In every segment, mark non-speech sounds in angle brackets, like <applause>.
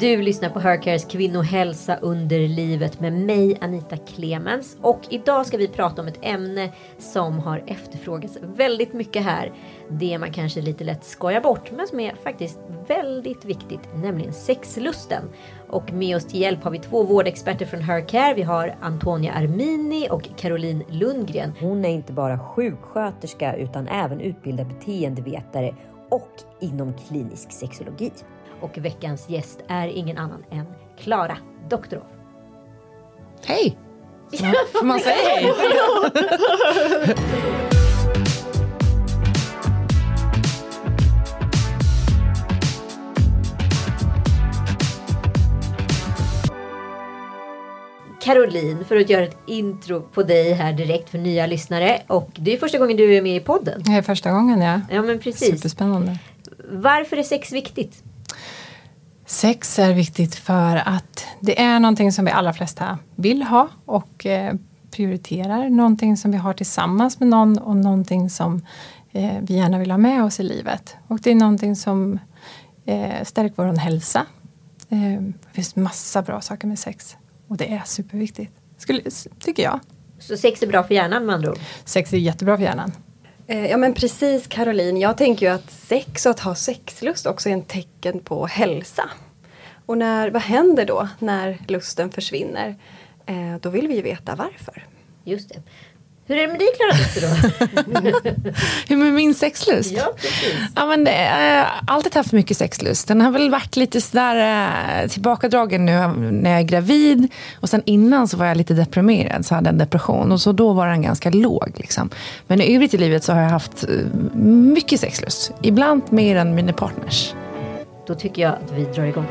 Du lyssnar på Hercares kvinnohälsa under livet med mig Anita Clemens. Och idag ska vi prata om ett ämne som har efterfrågats väldigt mycket här. Det man kanske lite lätt skojar bort men som är faktiskt väldigt viktigt, nämligen sexlusten. Och med oss till hjälp har vi två vårdexperter från Hercare. Vi har Antonia Armini och Caroline Lundgren. Hon är inte bara sjuksköterska utan även utbildad beteendevetare och inom klinisk sexologi. Och veckans gäst är ingen annan än Klara Doktorov. Hej! Får man säga hej? Caroline, för att göra ett intro på dig här direkt för nya lyssnare. Och det är första gången du är med i podden. Det är första gången, ja. Ja, men precis. Superspännande. Varför är sex viktigt? Sex är viktigt för att det är någonting som vi allra flesta vill ha och eh, prioriterar. Någonting som vi har tillsammans med någon och någonting som eh, vi gärna vill ha med oss i livet. Och det är någonting som eh, stärker vår hälsa. Eh, det finns massa bra saker med sex och det är superviktigt, skulle, tycker jag. Så sex är bra för hjärnan med andra ord? Sex är jättebra för hjärnan. Eh, ja men precis Caroline, jag tänker ju att sex och att ha sexlust också är en tecken på hälsa. Och när, vad händer då när lusten försvinner? Eh, då vill vi ju veta varför. Just det. Hur är det med dig Klara då? <laughs> Hur med min sexlust? Ja, precis. Ja, men det, jag har alltid haft mycket sexlust. Den har väl varit lite sådär eh, tillbakadragen nu när jag är gravid. Och sen innan så var jag lite deprimerad, så hade jag en depression. Och så då var den ganska låg. Liksom. Men i övrigt i livet så har jag haft eh, mycket sexlust. Ibland mer än mina partners. Då tycker jag att vi drar igång.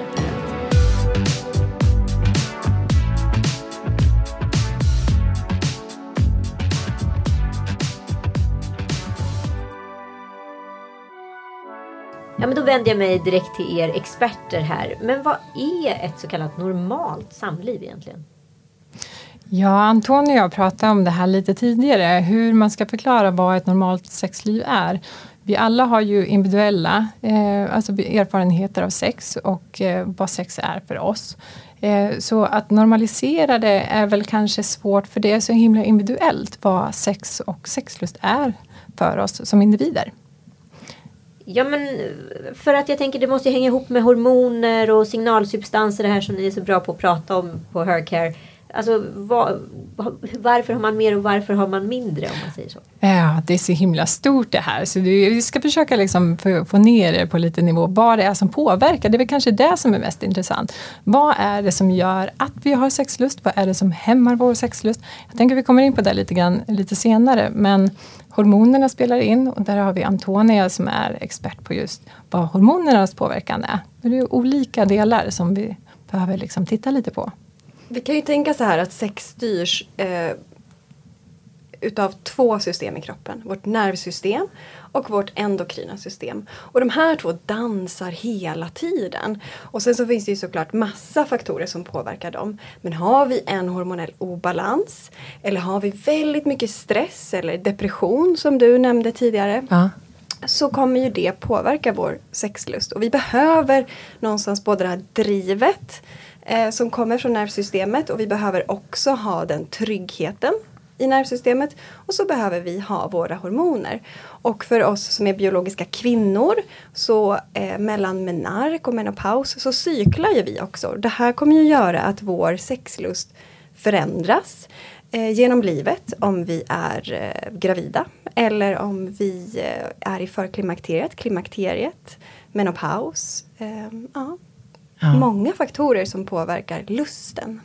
Ja, men då vänder jag mig direkt till er experter här. Men vad är ett så kallat normalt samliv egentligen? Ja, Antonio och jag pratade om det här lite tidigare, hur man ska förklara vad ett normalt sexliv är. Vi alla har ju individuella eh, alltså erfarenheter av sex och eh, vad sex är för oss. Eh, så att normalisera det är väl kanske svårt för det är så himla individuellt vad sex och sexlust är för oss som individer. Ja men för att jag tänker det måste hänga ihop med hormoner och signalsubstanser det här som ni är så bra på att prata om på Hercare. Alltså var, varför har man mer och varför har man mindre om man säger så? Ja, det är så himla stort det här så vi ska försöka liksom få, få ner det på lite nivå. Vad det är som påverkar, det är väl kanske det som är mest intressant. Vad är det som gör att vi har sexlust? Vad är det som hämmar vår sexlust? Jag tänker vi kommer in på det lite grann lite senare men hormonerna spelar in och där har vi Antonia som är expert på just vad hormonernas påverkan är. Det är olika delar som vi behöver liksom titta lite på. Vi kan ju tänka så här att sex styrs eh, utav två system i kroppen. Vårt nervsystem och vårt endokrina system. Och de här två dansar hela tiden. Och sen så finns det ju såklart massa faktorer som påverkar dem. Men har vi en hormonell obalans eller har vi väldigt mycket stress eller depression som du nämnde tidigare. Ja. Så kommer ju det påverka vår sexlust. Och vi behöver någonstans både det här drivet eh, som kommer från nervsystemet och vi behöver också ha den tryggheten i nervsystemet och så behöver vi ha våra hormoner. Och för oss som är biologiska kvinnor så eh, mellan menark och menopaus så cyklar ju vi också. Det här kommer ju göra att vår sexlust förändras eh, genom livet om vi är eh, gravida eller om vi eh, är i förklimakteriet, klimakteriet, menopaus. Eh, ja. Ja. Många faktorer som påverkar lusten.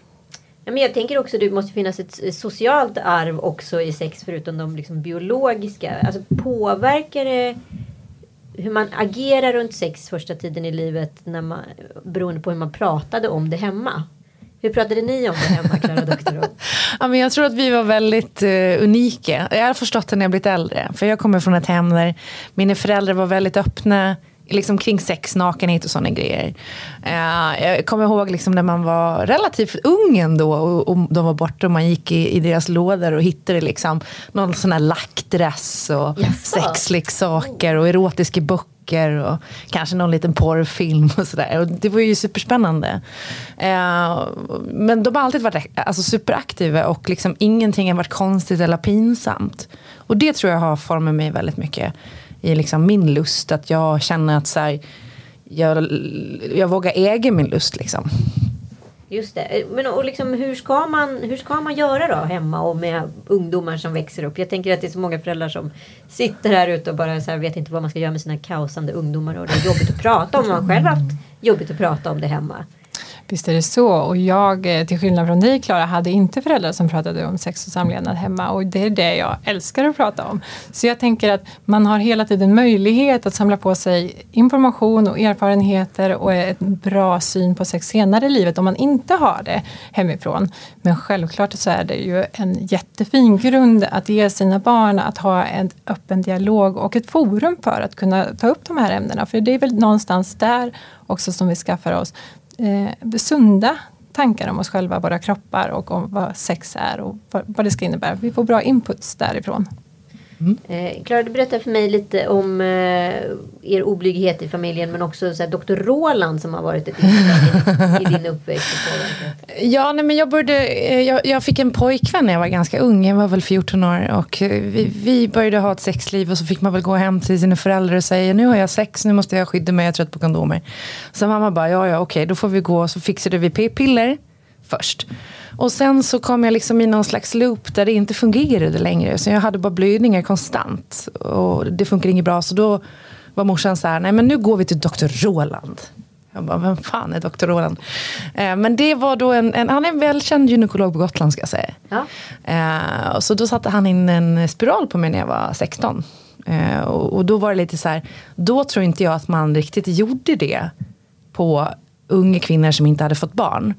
Ja, men jag tänker också att det måste finnas ett socialt arv också i sex förutom de liksom biologiska. Alltså påverkar det hur man agerar runt sex första tiden i livet när man, beroende på hur man pratade om det hemma? Hur pratade ni om det hemma, Klara <laughs> Doktorov? Ja, men jag tror att vi var väldigt uh, unika. Jag har förstått det när jag blivit äldre. För jag kommer från ett hem där mina föräldrar var väldigt öppna liksom kring sex, nakenhet och sådana grejer. Uh, jag kommer ihåg liksom när man var relativt ung ändå och, och de var borta och man gick i, i deras lådor och hittade liksom någon sån här lackdress och sexleksaker och erotiska böcker och kanske någon liten porrfilm och sådär. Det var ju superspännande. Eh, men de har alltid varit alltså, superaktiva och liksom ingenting har varit konstigt eller pinsamt. Och det tror jag har format mig väldigt mycket i liksom min lust. Att jag känner att så här, jag, jag vågar äga min lust. Liksom. Just det. Men och liksom, hur, ska man, hur ska man göra då hemma och med ungdomar som växer upp? Jag tänker att det är så många föräldrar som sitter här ute och bara så här, vet inte vad man ska göra med sina kaosande ungdomar. Och det är jobbigt att prata om. Man har själv haft jobbigt att prata om det hemma. Visst är det så. Och jag, eh, till skillnad från dig Klara, hade inte föräldrar som pratade om sex och samlevnad hemma. Och det är det jag älskar att prata om. Så jag tänker att man har hela tiden möjlighet att samla på sig information och erfarenheter och en bra syn på sex senare i livet om man inte har det hemifrån. Men självklart så är det ju en jättefin grund att ge sina barn att ha en öppen dialog och ett forum för att kunna ta upp de här ämnena. För det är väl någonstans där också som vi skaffar oss eh, sunda tankar om oss själva, våra kroppar och om vad sex är och vad, vad det ska innebära. Vi får bra inputs därifrån. Eh, Klara, du berättade för mig lite om eh, er oblyghet i familjen men också så här, Dr. Roland som har varit ett inslag i, i din uppväxt. Ja, nej, men jag, började, eh, jag, jag fick en pojkvän när jag var ganska ung. Jag var väl 14 år. Och eh, vi, vi började ha ett sexliv och så fick man väl gå hem till sina föräldrar och säga nu har jag sex, nu måste jag skydda mig, jag är trött på kondomer. Så mamma bara, ja ja okej, då får vi gå. och Så fixade vi p-piller först. Och sen så kom jag liksom i någon slags loop där det inte fungerade längre. Så jag hade bara blödningar konstant. Och det funkar inget bra. Så då var morsan så här, nej men nu går vi till Dr. Roland. Jag bara, vem fan är Dr. Roland? Eh, men det var då en, en, han är en välkänd gynekolog på Gotland ska jag säga. Ja. Eh, och så då satte han in en spiral på mig när jag var 16. Eh, och, och då var det lite så här, då tror inte jag att man riktigt gjorde det på unga kvinnor som inte hade fått barn.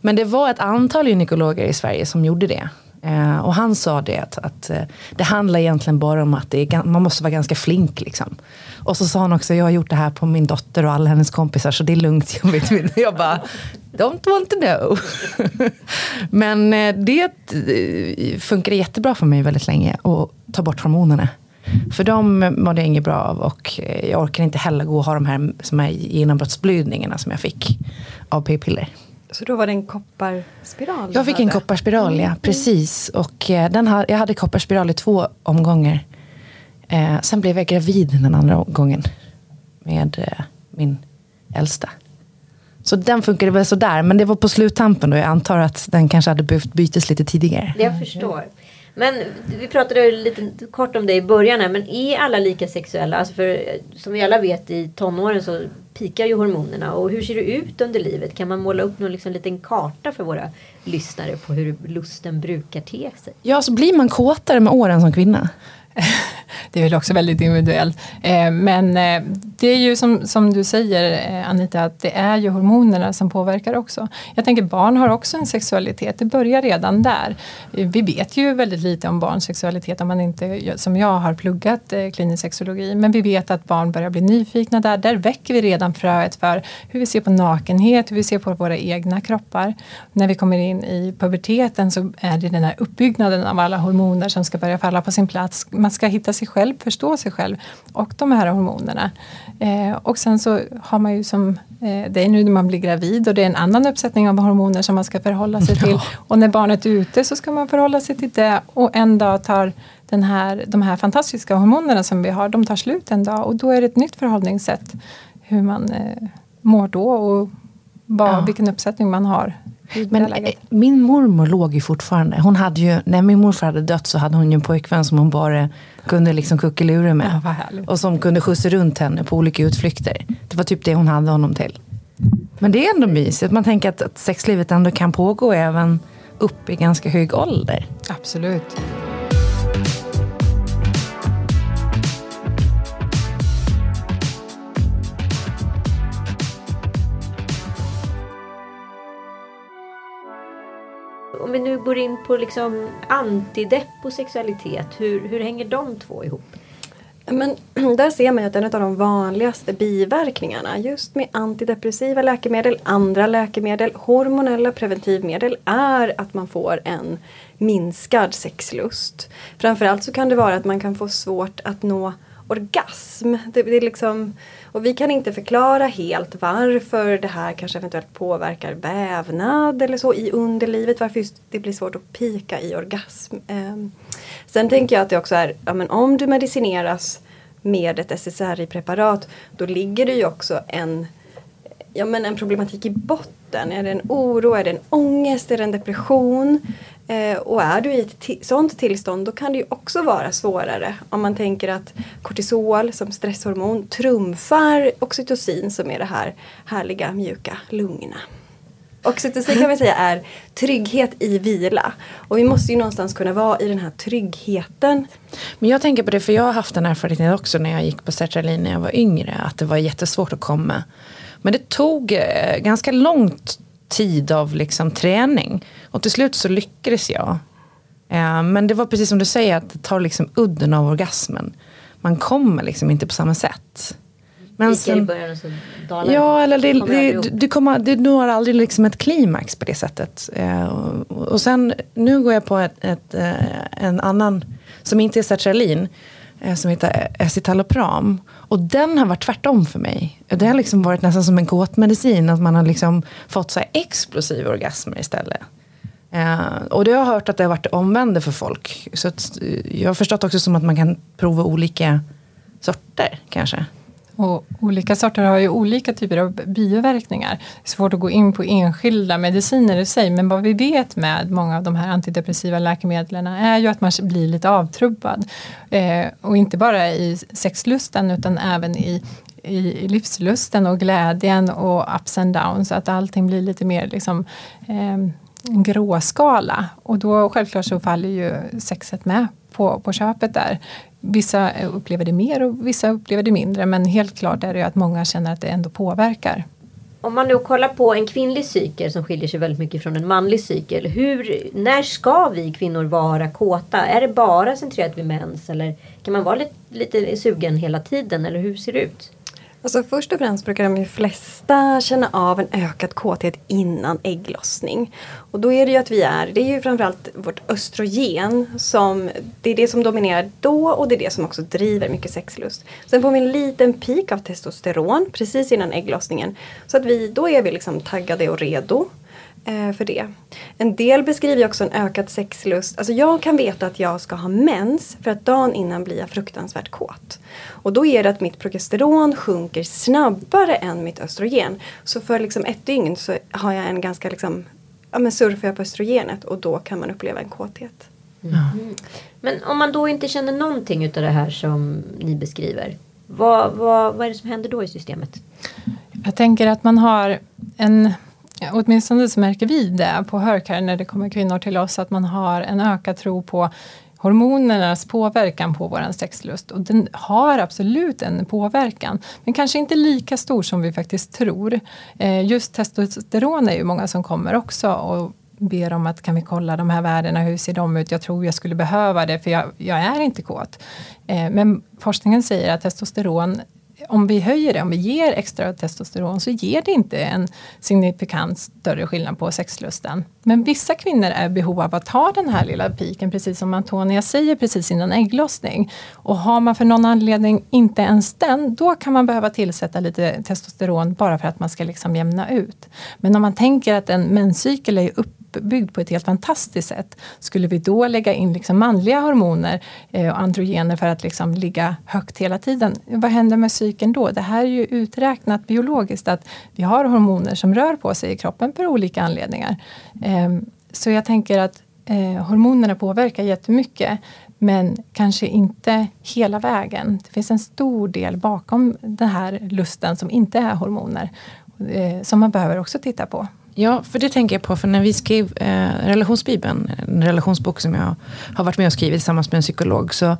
Men det var ett antal gynekologer i Sverige som gjorde det. Eh, och han sa det att, att eh, det handlar egentligen bara om att det är, man måste vara ganska flink. Liksom. Och så sa han också, jag har gjort det här på min dotter och alla hennes kompisar så det är lugnt. <laughs> Jag, vet, jag bara, don't want to know. <laughs> Men eh, det eh, funkade jättebra för mig väldigt länge att ta bort hormonerna. För de mådde jag inget bra av och eh, jag orkar inte heller gå och ha de här, som här genombrottsblödningarna som jag fick av p-piller. Så då var det en kopparspiral? Jag fick en kopparspiral, ja. Precis. Och eh, den ha, jag hade kopparspiral i två omgångar. Eh, sen blev jag gravid den andra gången. Med eh, min äldsta. Så den funkade väl sådär. Men det var på sluttampen och jag antar att den kanske hade behövt bytas lite tidigare. Jag förstår. Men vi pratade lite kort om det i början här, men är alla lika sexuella? Alltså för som vi alla vet i tonåren så pikar ju hormonerna. Och hur ser det ut under livet? Kan man måla upp någon liksom liten karta för våra lyssnare på hur lusten brukar te sig? Ja, så blir man kåtare med åren som kvinna. Det är väl också väldigt individuellt. Eh, men eh, det är ju som, som du säger eh, Anita, att det är ju hormonerna som påverkar också. Jag tänker barn har också en sexualitet, det börjar redan där. Vi vet ju väldigt lite om barns sexualitet om man inte, som jag har pluggat klinisk sexologi. Men vi vet att barn börjar bli nyfikna där. Där väcker vi redan fröet för hur vi ser på nakenhet, hur vi ser på våra egna kroppar. När vi kommer in i puberteten så är det den här uppbyggnaden av alla hormoner som ska börja falla på sin plats. Man ska hitta sig själv, förstå sig själv och de här hormonerna. Eh, och sen så har man ju som, eh, det är nu när man blir gravid och det är en annan uppsättning av hormoner som man ska förhålla sig till. Och när barnet är ute så ska man förhålla sig till det och en dag tar den här, de här fantastiska hormonerna som vi har, de tar slut en dag och då är det ett nytt förhållningssätt hur man eh, mår då och vad, Ja. vilken uppsättning man har. Men eh, min mormor låg ju fortfarande. Hon hade ju, när min morfar hade dött så hade hon ju en pojkvän som hon bara kunde liksom kuckelura med. Ja. Och som kunde skjutsa runt henne på olika utflykter. Det var typ det hon hade honom till. Men det är ändå mysigt. Man tänker att, att sexlivet ändå kan pågå även upp i ganska hög ålder. Absolut. Går in på liksom antidepp och sexualitet, hur, hur hänger de två ihop? Men <clears throat> där ser man ju att en av de vanligaste biverkningarna just med antidepressiva läkemedel, andra läkemedel, hormonella preventivmedel är att man får en minskad sexlust. Framförallt så kan det vara att man kan få svårt att nå orgasm. Det, det är liksom, och vi kan inte förklara helt varför det här kanske eventuellt påverkar vävnad eller så i underlivet. Varför just det blir svårt att pika i orgasm. Ehm, sen tänker jag att det också är, ja, men om du medicineras med ett SSRI-preparat då ligger det ju också en, ja, men en problematik i botten. Är det en oro, är det en ångest, är det en depression? Eh, och är du i ett sådant tillstånd då kan det ju också vara svårare om man tänker att kortisol som stresshormon trumfar oxytocin som är det här härliga mjuka lugna. Oxytocin kan vi säga är trygghet i vila. Och vi måste ju någonstans kunna vara i den här tryggheten. Men jag tänker på det, för jag har haft den erfarenheten också när jag gick på sertralin när jag var yngre. Att det var jättesvårt att komma. Men det tog eh, ganska långt tid av liksom träning. Och till slut så lyckades jag. Eh, men det var precis som du säger, att det tar liksom udden av orgasmen. Man kommer liksom inte på samma sätt. Men sen, och så dalar Ja, eller det, det, du, kommer, du når aldrig liksom ett klimax på det sättet. Eh, och, sen, nu går jag på ett, ett, en annan, som inte är sertralin, Eh, som heter eh, escitalopram. Och den har varit tvärtom för mig. Det har liksom varit nästan som en gåtmedicin, att man har liksom fått så explosiva orgasmer istället. Uh, och det har jag hört att det har varit det omvända för folk. Så att, jag har förstått också som att man kan prova olika sorter kanske. Och olika sorter har ju olika typer av biverkningar. Det är svårt att gå in på enskilda mediciner i sig men vad vi vet med många av de här antidepressiva läkemedlen är ju att man blir lite avtrubbad. Eh, och inte bara i sexlusten utan även i i livslusten och glädjen och ups and downs. Att allting blir lite mer liksom, eh, gråskala. Och då självklart så faller ju sexet med på, på köpet där. Vissa upplever det mer och vissa upplever det mindre men helt klart är det att många känner att det ändå påverkar. Om man nu kollar på en kvinnlig cykel som skiljer sig väldigt mycket från en manlig cykel. Hur, när ska vi kvinnor vara kåta? Är det bara centrerat vid mens eller kan man vara lite, lite sugen hela tiden eller hur ser det ut? Alltså först och främst brukar de flesta känna av en ökad kåthet innan ägglossning. Och då är det ju att vi är, det är ju framförallt vårt östrogen som, det är det som dominerar då och det är det som också driver mycket sexlust. Sen får vi en liten peak av testosteron precis innan ägglossningen. Så att vi, då är vi liksom taggade och redo eh, för det. En del beskriver också en ökad sexlust. Alltså jag kan veta att jag ska ha mens för att dagen innan blir jag fruktansvärt kåt. Och då är det att mitt progesteron sjunker snabbare än mitt östrogen. Så för liksom ett dygn så har jag en ganska liksom, ja men surfar jag på östrogenet och då kan man uppleva en kåthet. Mm. Mm. Men om man då inte känner någonting utav det här som ni beskriver. Vad, vad, vad är det som händer då i systemet? Jag tänker att man har en åtminstone så märker vi det på Hörkar när det kommer kvinnor till oss att man har en ökad tro på hormonernas påverkan på vår sexlust. Och den har absolut en påverkan, men kanske inte lika stor som vi faktiskt tror. Eh, just testosteron är ju många som kommer också och ber om att kan vi kolla de här värdena, hur ser de ut? Jag tror jag skulle behöva det för jag, jag är inte kåt. Eh, men forskningen säger att testosteron om vi höjer det, om vi ger extra testosteron så ger det inte en signifikant större skillnad på sexlusten. Men vissa kvinnor är i behov av att ta den här lilla piken, precis som Antonia säger, precis innan ägglossning. Och har man för någon anledning inte ens den, då kan man behöva tillsätta lite testosteron bara för att man ska liksom jämna ut. Men om man tänker att en menscykel är upp uppbyggd på ett helt fantastiskt sätt. Skulle vi då lägga in liksom manliga hormoner eh, och androgener för att liksom ligga högt hela tiden, vad händer med psyken då? Det här är ju uträknat biologiskt att vi har hormoner som rör på sig i kroppen för olika anledningar. Eh, så jag tänker att eh, hormonerna påverkar jättemycket men kanske inte hela vägen. Det finns en stor del bakom den här lusten som inte är hormoner eh, som man behöver också titta på. Ja, för det tänker jag på. För när vi skrev eh, relationsbibeln, en relationsbok som jag har varit med och skrivit tillsammans med en psykolog, så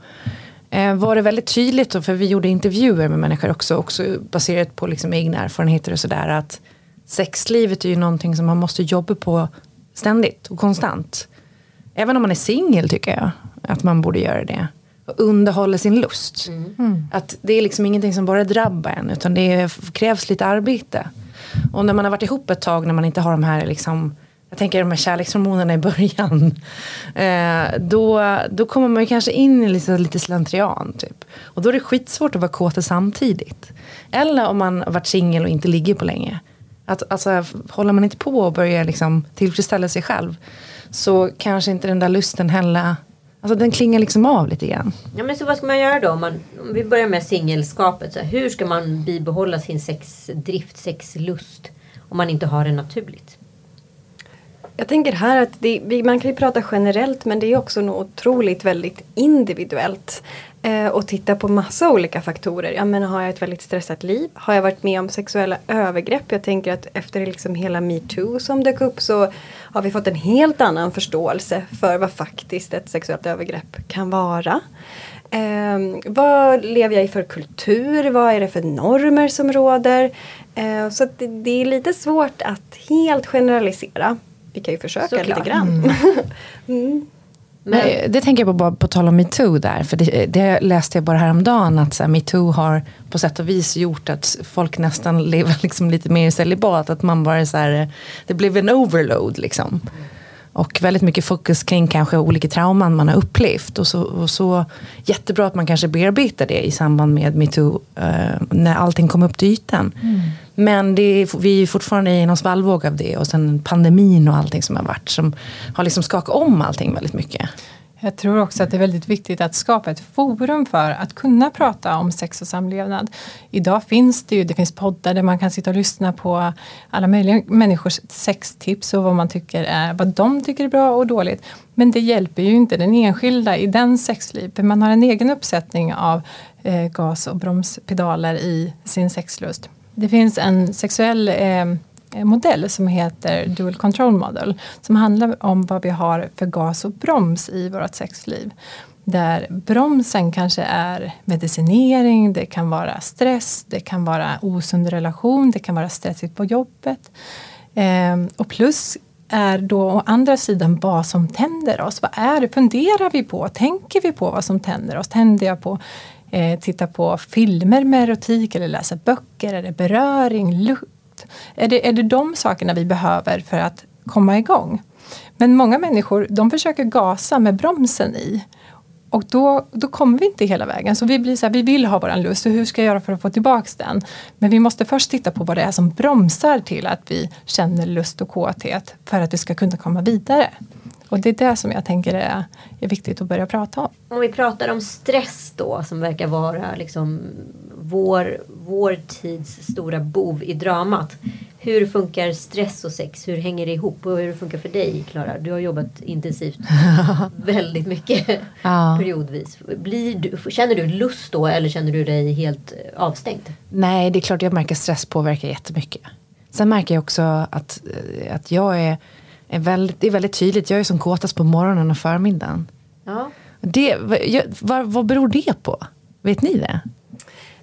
eh, var det väldigt tydligt, för vi gjorde intervjuer med människor också, också baserat på liksom egna erfarenheter och sådär, att sexlivet är ju någonting som man måste jobba på ständigt och konstant. Även om man är singel tycker jag att man borde göra det. och underhåller sin lust. Att det är liksom ingenting som bara drabbar en utan det krävs lite arbete. Och när man har varit ihop ett tag när man inte har de här liksom jag tänker de här kärlekshormonerna i början. <laughs> Eh, då, då kommer man ju kanske in i lite, lite slentrian. Typ. Och då är det skitsvårt att vara kåt samtidigt. Eller om man har varit singel och inte ligger på länge. Att, alltså, håller man inte på och börjar liksom tillfredsställa sig själv. Så kanske inte den där lusten heller. Alltså den klingar liksom av lite grann. Ja, men så vad ska man göra då? Om, man, om vi börjar med singelskapet. Så här, hur ska man bibehålla sin sexdrift, sexlust? Om man inte har det naturligt. Jag tänker här att det, man kan ju prata generellt men det är också något otroligt väldigt individuellt. Eh, och titta på massa olika faktorer. Jag menar, har jag ett väldigt stressat liv? Har jag varit med om sexuella övergrepp? Jag tänker att efter liksom hela metoo som dök upp så har vi fått en helt annan förståelse för vad faktiskt ett sexuellt övergrepp kan vara. Eh, vad lever jag i för kultur? Vad är det för normer som råder? Eh, så det, det är lite svårt att helt generalisera. Vi kan ju försöka Såklart. lite grann. <laughs> Men, Nej, det tänker jag på, bara på tal om metoo där. För det, det läste jag bara häromdagen att metoo har på sätt och vis gjort att folk nästan lever <laughs> liksom lite mer i celibat. Att man bara så här, det blev en overload liksom. Och väldigt mycket fokus kring kanske olika trauman man har upplevt. Och så, och så jättebra att man kanske bearbetar det i samband med metoo. Eh, när allting kom upp till ytan. Men det är, vi är fortfarande i någon svallvåg av det. Och sen pandemin och allting som har varit. Som har liksom skakat om allting väldigt mycket. Jag tror också att det är väldigt viktigt att skapa ett forum för att kunna prata om sex och samlevnad. Idag finns det ju, det finns poddar där man kan sitta och lyssna på alla möjliga människors sextips och vad man tycker är, vad de tycker är bra och dåligt. Men det hjälper ju inte den enskilda i den sexliv, för man har en egen uppsättning av eh, gas och bromspedaler i sin sexlust. Det finns en sexuell eh, modell som heter Dual Control Model som handlar om vad vi har för gas och broms i vårt sexliv. Där bromsen kanske är medicinering, det kan vara stress, det kan vara osund relation, det kan vara stressigt på jobbet. Eh, och plus är då å andra sidan vad som tänder oss. Vad är det? Funderar vi på? Tänker vi på vad som tänder oss? Tänder jag på eh, titta på filmer med erotik eller läsa böcker? Är det beröring, lukt? Är det, är det de sakerna vi behöver för att komma igång? Men många människor de försöker gasa med bromsen i. Och då, då kommer vi inte hela vägen. Så vi blir så här, vi vill ha våran lust och hur ska jag göra för att få tillbaks den? Men vi måste först titta på vad det är som bromsar till att vi känner lust och kåthet för att vi ska kunna komma vidare. Och det är det som jag tänker är, är viktigt att börja prata om. om vi pratar om stress då som verkar vara liksom vår, vår tids stora bov i dramat. Hur funkar stress och sex? Hur hänger det ihop? Och hur funkar det för dig Klara? Du har jobbat intensivt <laughs> väldigt mycket <laughs> Ja. periodvis. Blir du, känner du lust då eller känner du dig helt avstängd? Nej, det är klart jag märker stress påverkar jättemycket. Sen märker jag också att, att jag är, är väldigt, det är väldigt tydligt. Jag är som kåtast på morgonen och förmiddagen. Ja. Det, vad, vad, beror det på? Vet ni det?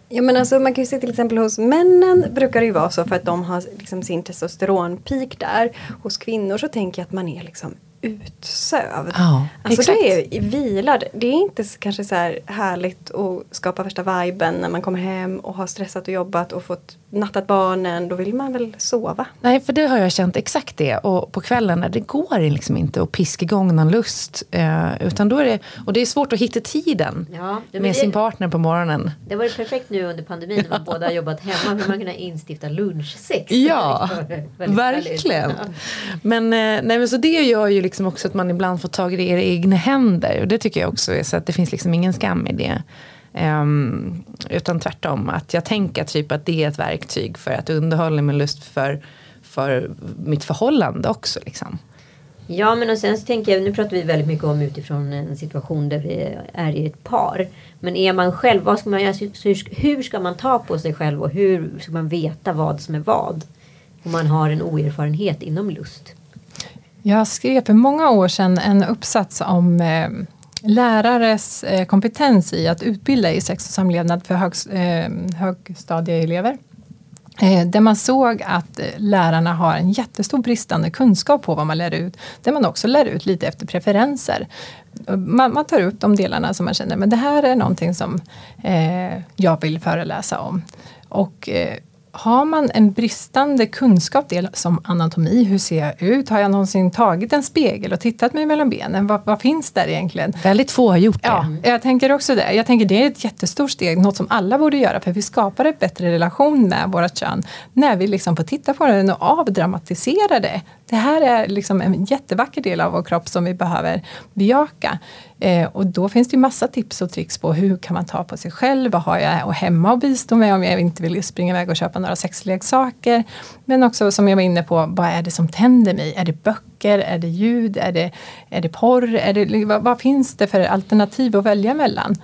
Ja, men alltså, man kan ju se till exempel hos männen brukar det ju vara så för att de har liksom sin testosteronpeak där. Hos kvinnor så tänker jag att man är liksom utsövd. Ja, alltså exakt. det är vilad. Det är inte kanske så här härligt att skapa värsta viben när man kommer hem och har stressat och jobbat och fått nattat barnen. Då vill man väl sova. Nej, för det har jag känt exakt det. Och på kvällen, det går liksom inte att piska igång någon lust. Eh, utan då är det, och det är svårt att hitta tiden Ja, det, med det, sin partner på morgonen. det var perfekt nu under pandemin när man båda har jobbat hemma. Hur man kunna instifta lunchsex. Ja, verkligen. härligt. Men, eh, nej, men så det gör ju liksom också att man ibland får tag i det i egna händer. Och det tycker jag också är så att det finns liksom ingen skam i det. Ehm, utan tvärtom, att jag tänker typ att det är ett verktyg för att underhålla min lust för, för mitt förhållande också. Liksom. Ja men och sen så tänker jag, nu pratar vi väldigt mycket om utifrån en situation där vi är i ett par. Men är man själv, vad ska man göra? Hur ska man ta på sig själv och hur ska man veta vad som är vad? Om man har en oerfarenhet inom lust. Jag skrev för många år sedan en uppsats om eh, lärares eh, kompetens i att utbilda i sex och samlevnad för högs, eh, högstadieelever. Eh, där man såg att eh, lärarna har en jättestor bristande kunskap på vad man lär ut. Där man också lär ut lite efter preferenser. Eh, man, man tar ut de delarna som man känner, men det här är någonting som eh, jag vill föreläsa om. Och eh, har man en bristande kunskap del som anatomi, hur ser jag ut? Har jag någonsin tagit en spegel och tittat mig mellan benen? Vad, vad finns där egentligen? Väldigt få har gjort det. Ja, jag tänker också det. Jag tänker det är ett jättestort steg, något som alla borde göra för vi skapar en bättre relation med vårt kön när vi liksom får titta på den och avdramatisera det. Det här är liksom en jättevacker del av vår kropp som vi behöver bejaka. Eh, och då finns det massa tips och tricks på hur kan man ta på sig själv, vad har jag och hemma och bistå med om jag inte vill springa iväg och köpa några sexleksaker. Men också som jag var inne på, vad är det som tänder mig? Är det böcker? Är det ljud? Är det, är det porr? Är det, vad, vad finns det för alternativ att välja mellan?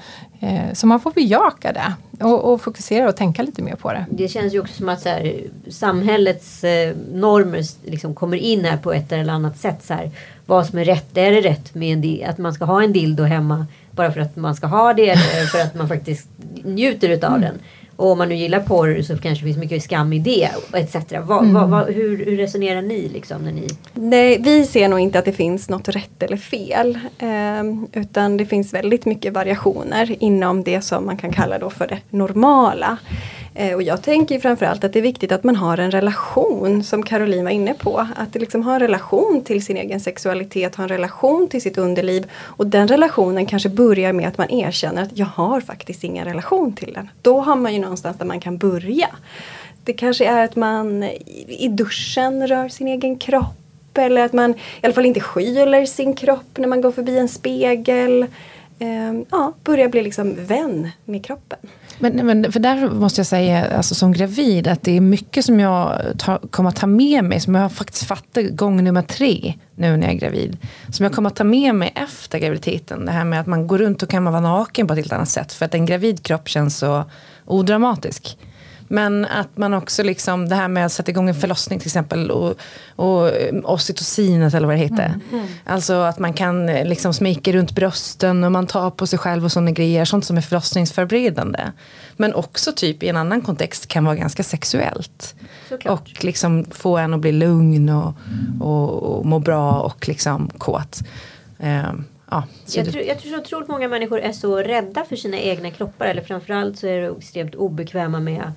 Eh, så man får bejaka det och, och, fokusera och tänka lite mer på det. Det känns ju också som att så här, samhällets eh, normer liksom kommer in här på ett eller annat sätt. Så här, vad som är rätt. Är det rätt med en, att man ska ha en dildo hemma bara för att man ska ha det eller för att man faktiskt njuter utav mm. den. Och om man nu gillar porr så kanske det finns mycket skam i det etc. Va, mm. va, va, hur, hur, resonerar ni liksom när ni? Nej, vi ser nog inte att det finns något rätt eller fel. Eh, utan det finns väldigt mycket variationer inom det som man kan kalla då för det normala. Eh, och jag tänker framförallt att det är viktigt att man har en relation som Caroline var inne på. Att liksom ha en relation till sin egen sexualitet, ha en relation till sitt underliv. Och den relationen kanske börjar med att man erkänner att jag har faktiskt ingen relation till den. Då har man ju någonstans där man kan börja. Det kanske är att man i duschen rör sin egen kropp. Eller att man i alla fall inte skyler sin kropp när man går förbi en spegel. Eh, ja, börja bli liksom vän med kroppen. Men, men för där måste jag säga, alltså som gravid, att det är mycket som jag ta, kommer att ta med mig, som jag faktiskt fattar gång nummer tre nu när jag är gravid. Som jag kommer att ta med mig efter graviditeten. Det här med att man går runt och kan vara naken på ett helt annat sätt. För att en gravid kropp känns så odramatisk. Men att man också liksom, det här med att sätta igång en förlossning till exempel och, och oxytocinet eller vad det heter. Mm. Mm. Alltså att man kan liksom smeka runt brösten och man tar på sig själv och sådana grejer. Sånt som är förlossningsförberedande. Men också typ i en annan kontext kan vara ganska sexuellt. Såklart. Och liksom få en att bli lugn och, och, och må bra och liksom kåt. Um, Ja, jag, tror, jag tror så otroligt många människor är så rädda för sina egna kroppar. Eller framförallt så är de extremt obekväma med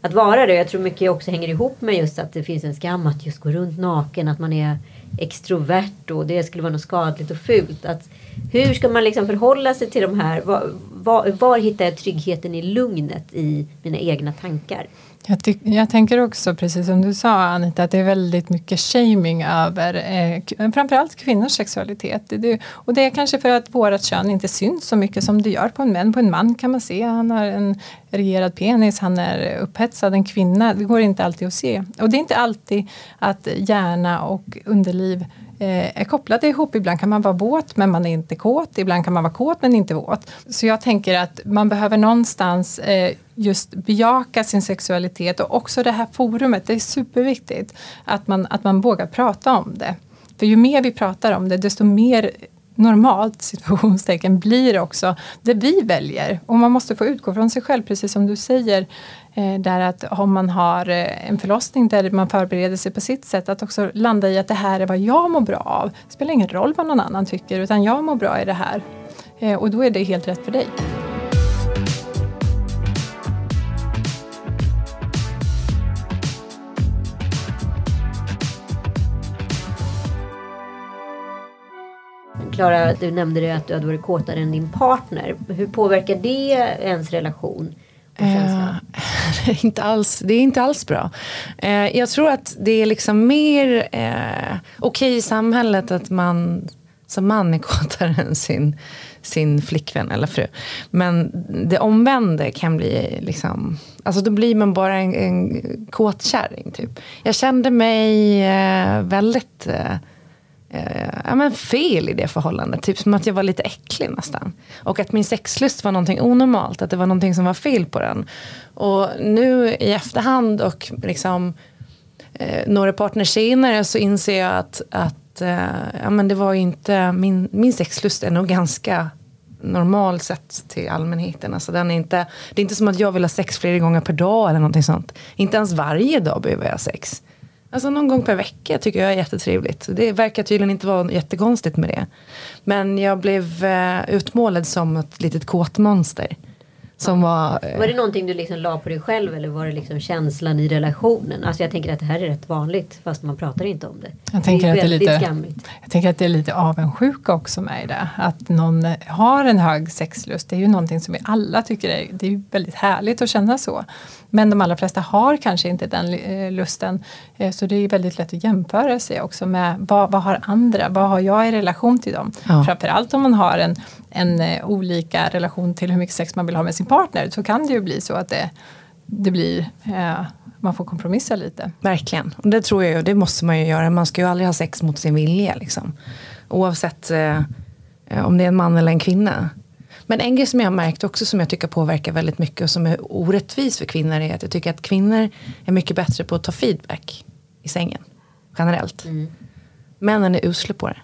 att vara det. Jag tror mycket också hänger ihop med just att det finns en skam att just gå runt naken. Att man är extrovert och det skulle vara något skadligt och fult. Att, hur ska man liksom förhålla sig till de här? Var, var, var hittar jag tryggheten i lugnet i mina egna tankar? Jag, jag, tänker också, precis som du sa Anita, att det är väldigt mycket shaming över eh, framförallt kvinnors sexualitet. Det, det, och det är kanske för att vårt kön inte syns så mycket som det gör på en man. På en man kan man se, han har en regerad penis, han är upphetsad. En kvinna, det går inte alltid att se. Och det är inte alltid att hjärna och underliv Eh, är kopplade ihop. Ibland kan man vara våt men man är inte kåt. Ibland kan man vara kåt men inte våt. Så jag tänker att man behöver någonstans eh, just bejaka sin sexualitet och också det här forumet. Det är superviktigt att man, att man vågar prata om det. För ju mer vi pratar om det desto mer normalt <laughs> situationstecken blir också det vi väljer. Och man måste få utgå från sig själv, precis som du säger. Eh, där att om man har eh, en förlossning där man förbereder sig på sitt sätt, att också landa i att det här är vad jag mår bra av. Det spelar ingen roll vad någon annan tycker, utan jag mår bra i det här. Eh, och då är det helt rätt för dig. Klara, du nämnde det att du hade varit kåtare än din partner. Hur påverkar det ens relation? Är <laughs> inte alls, det är inte alls bra. Eh, jag tror att det är liksom mer eh, okej okay i samhället att man som man är kåtare än sin, sin flickvän eller fru. Men det omvända kan bli liksom, alltså då blir man bara en, en kåtkärring typ. Jag kände mig eh, väldigt eh, Eh, ja, men fel i det förhållandet. Typ som att jag var lite äcklig nästan. Och att min sexlust var någonting onormalt. Att det var någonting som var fel på den. Och nu i efterhand och liksom eh, några partner senare så inser jag att, att eh, ja, men det var inte, min, min sexlust är nog ganska normal sett till allmänheten. Alltså den är inte, det är inte som att jag vill ha sex flera gånger per dag eller någonting sånt. Inte ens varje dag behöver jag ha sex. Alltså någon gång per vecka tycker jag är jättetrevligt. Det verkar tydligen inte vara jättekonstigt med det. Men jag blev eh, utmålad som ett litet kåtmonster. Som var... Eh, Var det någonting du liksom la på dig själv eller var det liksom känslan i relationen? Alltså jag tänker att det här är rätt vanligt fast man pratar inte om det. Jag tänker, det att det, är lite, skamligt. jag tänker att det är lite avundsjuka också med det. Att någon har en hög sexlust, det är ju någonting som vi alla tycker är, det är väldigt härligt att känna så. Men de allra flesta har kanske inte den eh, lusten. Eh, Så det är väldigt lätt att jämföra sig också med vad, vad har andra, vad har jag i relation till dem? Ja. Framförallt om man har en, en eh, olika relation till hur mycket sex man vill ha med sin partner så kan det ju bli så att det, det blir, eh, man får kompromissa lite. Verkligen. Och det tror jag ju, det måste man ju göra. Man ska ju aldrig ha sex mot sin vilja. Liksom. Oavsett eh, eh, om det är en man eller en kvinna. Men en grej som jag har märkt också som jag tycker påverkar väldigt mycket och som är orättvis för kvinnor är att jag tycker att kvinnor är mycket bättre på att ta feedback i sängen. Generellt. Männen är usla på det.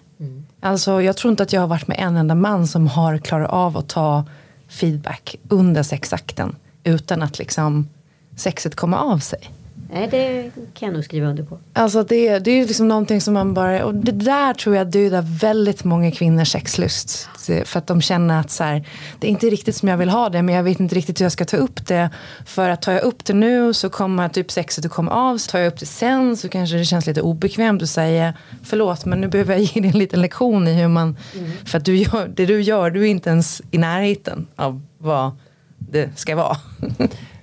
Alltså jag tror inte att jag har varit med en enda man som har klarat av att ta feedback under sexakten. Utan att liksom sexet kommer av sig. Nej, det kan jag nog skriva under på. Alltså det, det är ju liksom någonting som man bara, och det där tror jag dödar väldigt många kvinnors sexlust. För att de känner att så här, det är inte riktigt som jag vill ha det men jag vet inte riktigt hur jag ska ta upp det. För att tar jag upp det nu så kommer typ sexet att komma av. Så tar jag upp det sen så kanske det känns lite obekvämt att säga förlåt men nu behöver jag ge dig en liten lektion i hur man, för att du gör, det du gör, du är inte ens i närheten av vad det ska vara.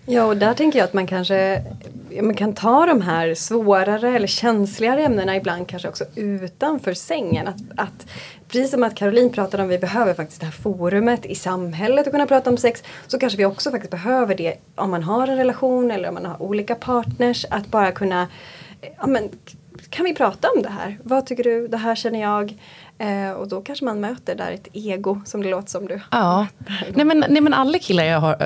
Ja, och där tänker jag att man kanske man kan ta de här svårare eller känsligare ämnena ibland kanske också utanför sängen. Att, att, precis som att Caroline pratade om, vi behöver faktiskt det här forumet i samhället att kunna prata om sex. Så kanske vi också faktiskt behöver det om man har en relation eller om man har olika partners. Att bara kunna, ja men kan vi prata om det här? Vad tycker du? Det här känner jag. Eh, och då kanske man möter där ett ego som det låter som du. Ja, nej men, nej men alla killar jag har,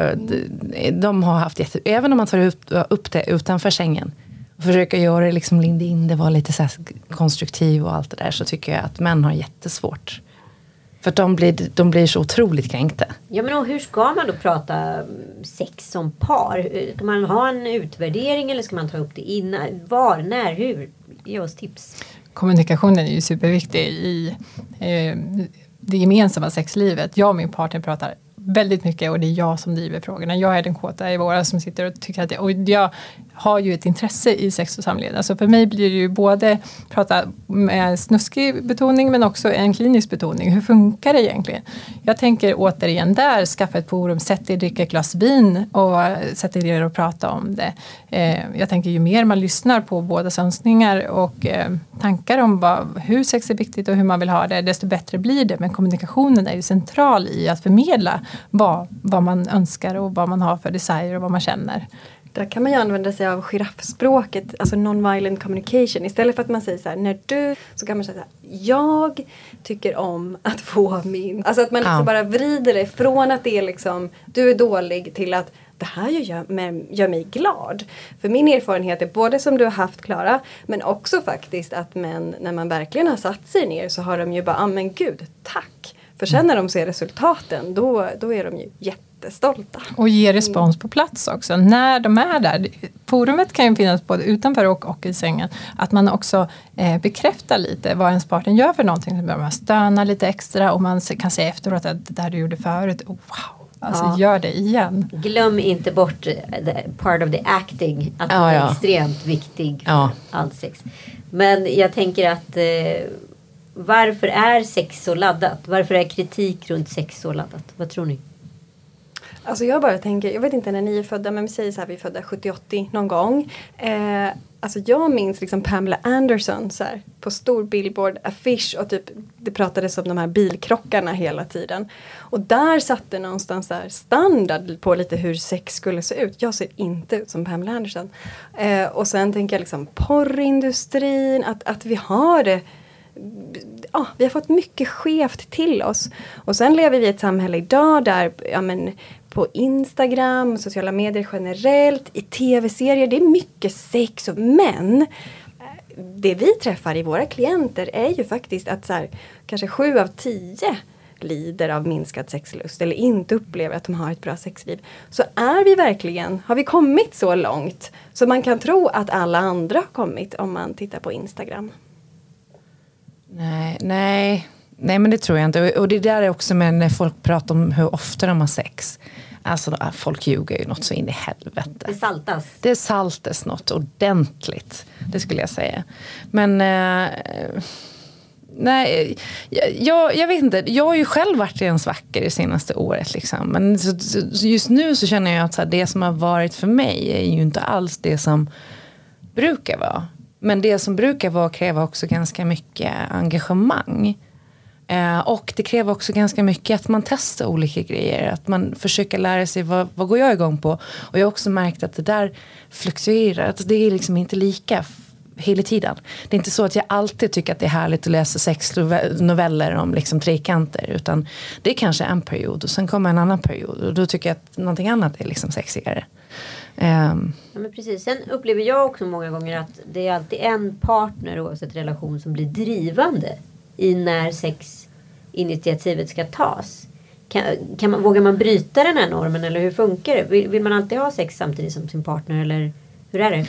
eh, de- har haft jätte, även om man tar upp, upp det utanför sängen. Och försöker göra det, liksom linda in det, vara lite så här konstruktiv och allt det där. Så tycker jag att män har jättesvårt. För att de blir, de blir så otroligt kränkta. Ja men och hur ska man då prata mm, sex som par? Ska man ha en utvärdering eller ska man ta upp det innan? Var, när, hur? Ge oss tips. Kommunikationen är ju superviktig i eh, det gemensamma sexlivet. Jag och min partner pratar väldigt mycket och det är jag som driver frågorna. Jag är den kåta i våra som sitter och tycker att jag, och jag har ju ett intresse i sex och samlevnad. Så alltså för mig blir det ju både prata med snuskig betoning men också en klinisk betoning. Hur funkar det egentligen? Jag tänker återigen där, skaffa ett forum, sätt er dricka ett glas vin och sätt er och prata om det. Eh, jag tänker ju mer man lyssnar på bådas önskningar och eh, tankar om vad, hur sex är viktigt och hur man vill ha det, desto bättre blir det. Men kommunikationen är ju central i att förmedla vad, vad man önskar och vad man har för desire och vad man känner. Där kan man ju använda sig av giraffspråket, alltså non-violent communication. Istället för att man säger så här, när du, så kan man säga så här, jag tycker om att få min... Alltså att man liksom Ja. bara vrider det från att det är liksom, du är dålig till att det här gör, gör mig glad. För min erfarenhet är både som du har haft Klara, men också faktiskt att män, när man verkligen har satt sig ner så har de ju bara, ah, men gud, tack. För sen när de ser resultaten, då, då är de ju jättestolta. Och ge respons på plats också när de är där. Forumet kan ju finnas både utanför och, och i sängen. Att man också eh, bekräftar lite vad ens partner gör för någonting. Så börjar man stöna lite extra och man kan säga efteråt att det där du gjorde förut, oh, wow, alltså Ja. gör det igen. Glöm inte bort eh, the part of the acting. Att Ja, den är ja. extremt viktig för Ja. allt sex. Men jag tänker att eh, varför är sex så laddat? Varför är kritik runt sex så laddat? Vad tror ni? Alltså jag bara tänker, jag vet inte när ni är födda men vi säger så här vi är födda 70-80 någon gång. Eh, alltså jag minns liksom Pamela Anderson så här, på stor billboard affisch och typ det pratades om de här bilkrockarna hela tiden. Och där satte någonstans så här standard på lite hur sex skulle se ut. Jag ser inte ut som Pamela Anderson. Eh, och sen tänker jag liksom porrindustrin, att, att vi har det ja, vi har fått mycket skevt till oss. Och sen lever vi i ett samhälle idag där ja, men, på Instagram, sociala medier generellt, i tv-serier, det är mycket sex. Och, men det vi träffar i våra klienter är ju faktiskt att så här, kanske sju av tio lider av minskad sexlust eller inte upplever att de har ett bra sexliv. Så är vi verkligen, har vi kommit så långt så man kan tro att alla andra har kommit om man tittar på Instagram? Nej, nej, nej men det tror jag inte. Och det där är också med när folk pratar om hur ofta de har sex. Alltså folk ljuger ju något så in i helvete. Det saltas. Det saltas något ordentligt. Det skulle jag säga. Men eh, Nej, jag, jag vet inte. Jag har ju själv varit i en svacka det senaste året. Liksom. Men så, så just nu så känner jag att så här, det som har varit för mig är ju inte alls det som brukar vara. Men det som brukar vara kräver också ganska mycket engagemang. Eh, och det kräver också ganska mycket att man testar olika grejer. Att man försöker lära sig vad, vad går jag igång på. Och jag har också märkt att det där fluktuerar. Att det är liksom inte lika hela tiden. Det är inte så att jag alltid tycker att det är härligt att läsa sex noveller om liksom trekanter. Utan det är kanske en period och sen kommer en annan period. Och då tycker jag att någonting annat är liksom sexigare. Um. Ja, men precis. Sen upplever jag också många gånger att det är alltid en partner oavsett relation som blir drivande i när sexinitiativet ska tas. Kan, kan man, vågar man bryta den här normen eller hur funkar det? Vill, vill man alltid ha sex samtidigt som sin partner eller hur är det?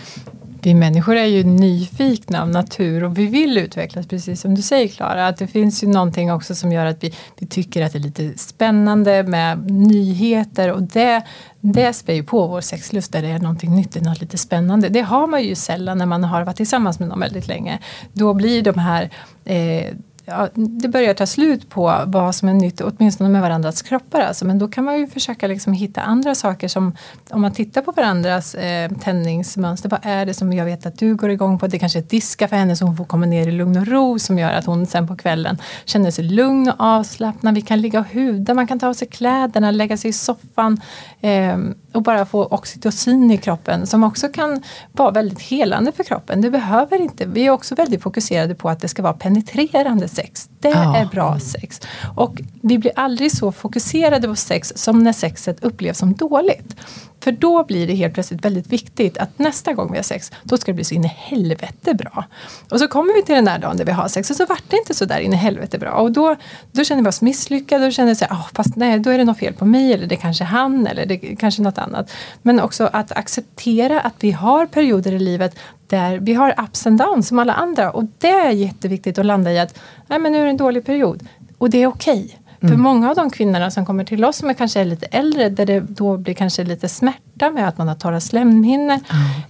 Vi människor är ju nyfikna av natur och vi vill utvecklas precis som du säger Klara. Att det finns ju någonting också som gör att vi, vi tycker att det är lite spännande med nyheter och det, det spär ju på vår sexlust där det är någonting nytt, något lite spännande. Det har man ju sällan när man har varit tillsammans med någon väldigt länge. Då blir de här eh, ja, det börjar ta slut på vad som är nytt, åtminstone med varandras kroppar. Alltså. Men då kan man ju försöka liksom hitta andra saker som, om man tittar på varandras eh, tändningsmönster, vad är det som jag vet att du går igång på? Det kanske är diska för henne så hon får komma ner i lugn och ro som gör att hon sen på kvällen känner sig lugn och avslappnad. Vi kan ligga och huda, man kan ta av sig kläderna, lägga sig i soffan eh, och bara få oxytocin i kroppen som också kan vara väldigt helande för kroppen. Det behöver inte, vi är också väldigt fokuserade på att det ska vara penetrerande sex. Det ja. är bra sex. Och vi blir aldrig så fokuserade på sex som när sexet upplevs som dåligt. För då blir det helt plötsligt väldigt viktigt att nästa gång vi har sex, då ska det bli så in i helvete bra. Och så kommer vi till den där dagen där vi har sex och så vart det inte så där in i helvete bra. Och då, då känner vi oss misslyckade och känner att oh, fast nej, då är det något fel på mig eller det är kanske han eller det är kanske något annat. Men också att acceptera att vi har perioder i livet där vi har ups and downs som alla andra och det är jätteviktigt att landa i att nej, men nu är det en dålig period och det är okej. Okay. Mm. För många av de kvinnorna som kommer till oss som är kanske är lite äldre där det då blir kanske lite smärta med att man har torra slemhinnor.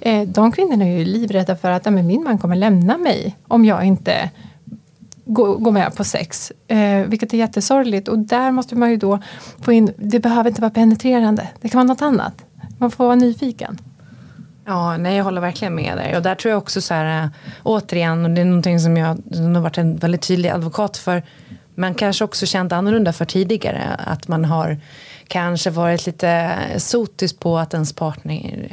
Mm. Eh, de kvinnorna är ju livrädda för att men min man kommer lämna mig om jag inte gå, gå med på sex. Eh, vilket är jättesorgligt och där måste man ju då få in, det behöver inte vara penetrerande. Det kan vara något annat. Man får vara nyfiken. Ja, nej, jag håller verkligen med dig. Och där tror jag också så här, eh, återigen, och det är någonting som jag har varit en väldigt tydlig advokat för, man kanske också känt annorlunda för tidigare. Att man har kanske varit lite sotisk på att ens partner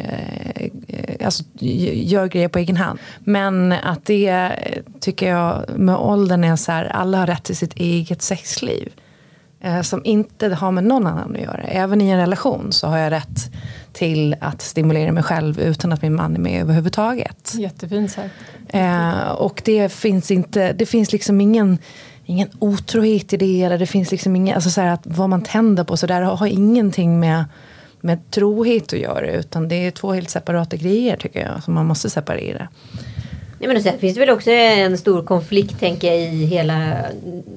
eh, alltså, gör grejer på egen hand. Men att det tycker jag med åldern är så här, alla har rätt till sitt eget sexliv. Eh, som inte har med någon annan att göra. Även i en relation så har jag rätt till att stimulera mig själv utan att min man är med överhuvudtaget. Jättefint sagt. Eh, och det finns inte, det finns liksom ingen ingen otrohet i det. Eller det finns liksom inga, alltså så att vad man tänder på så där har ingenting med, med trohet att göra. Utan det är två helt separata grejer tycker jag. Som man måste separera. Nej, men sen finns det väl också en stor konflikt tänker jag i hela...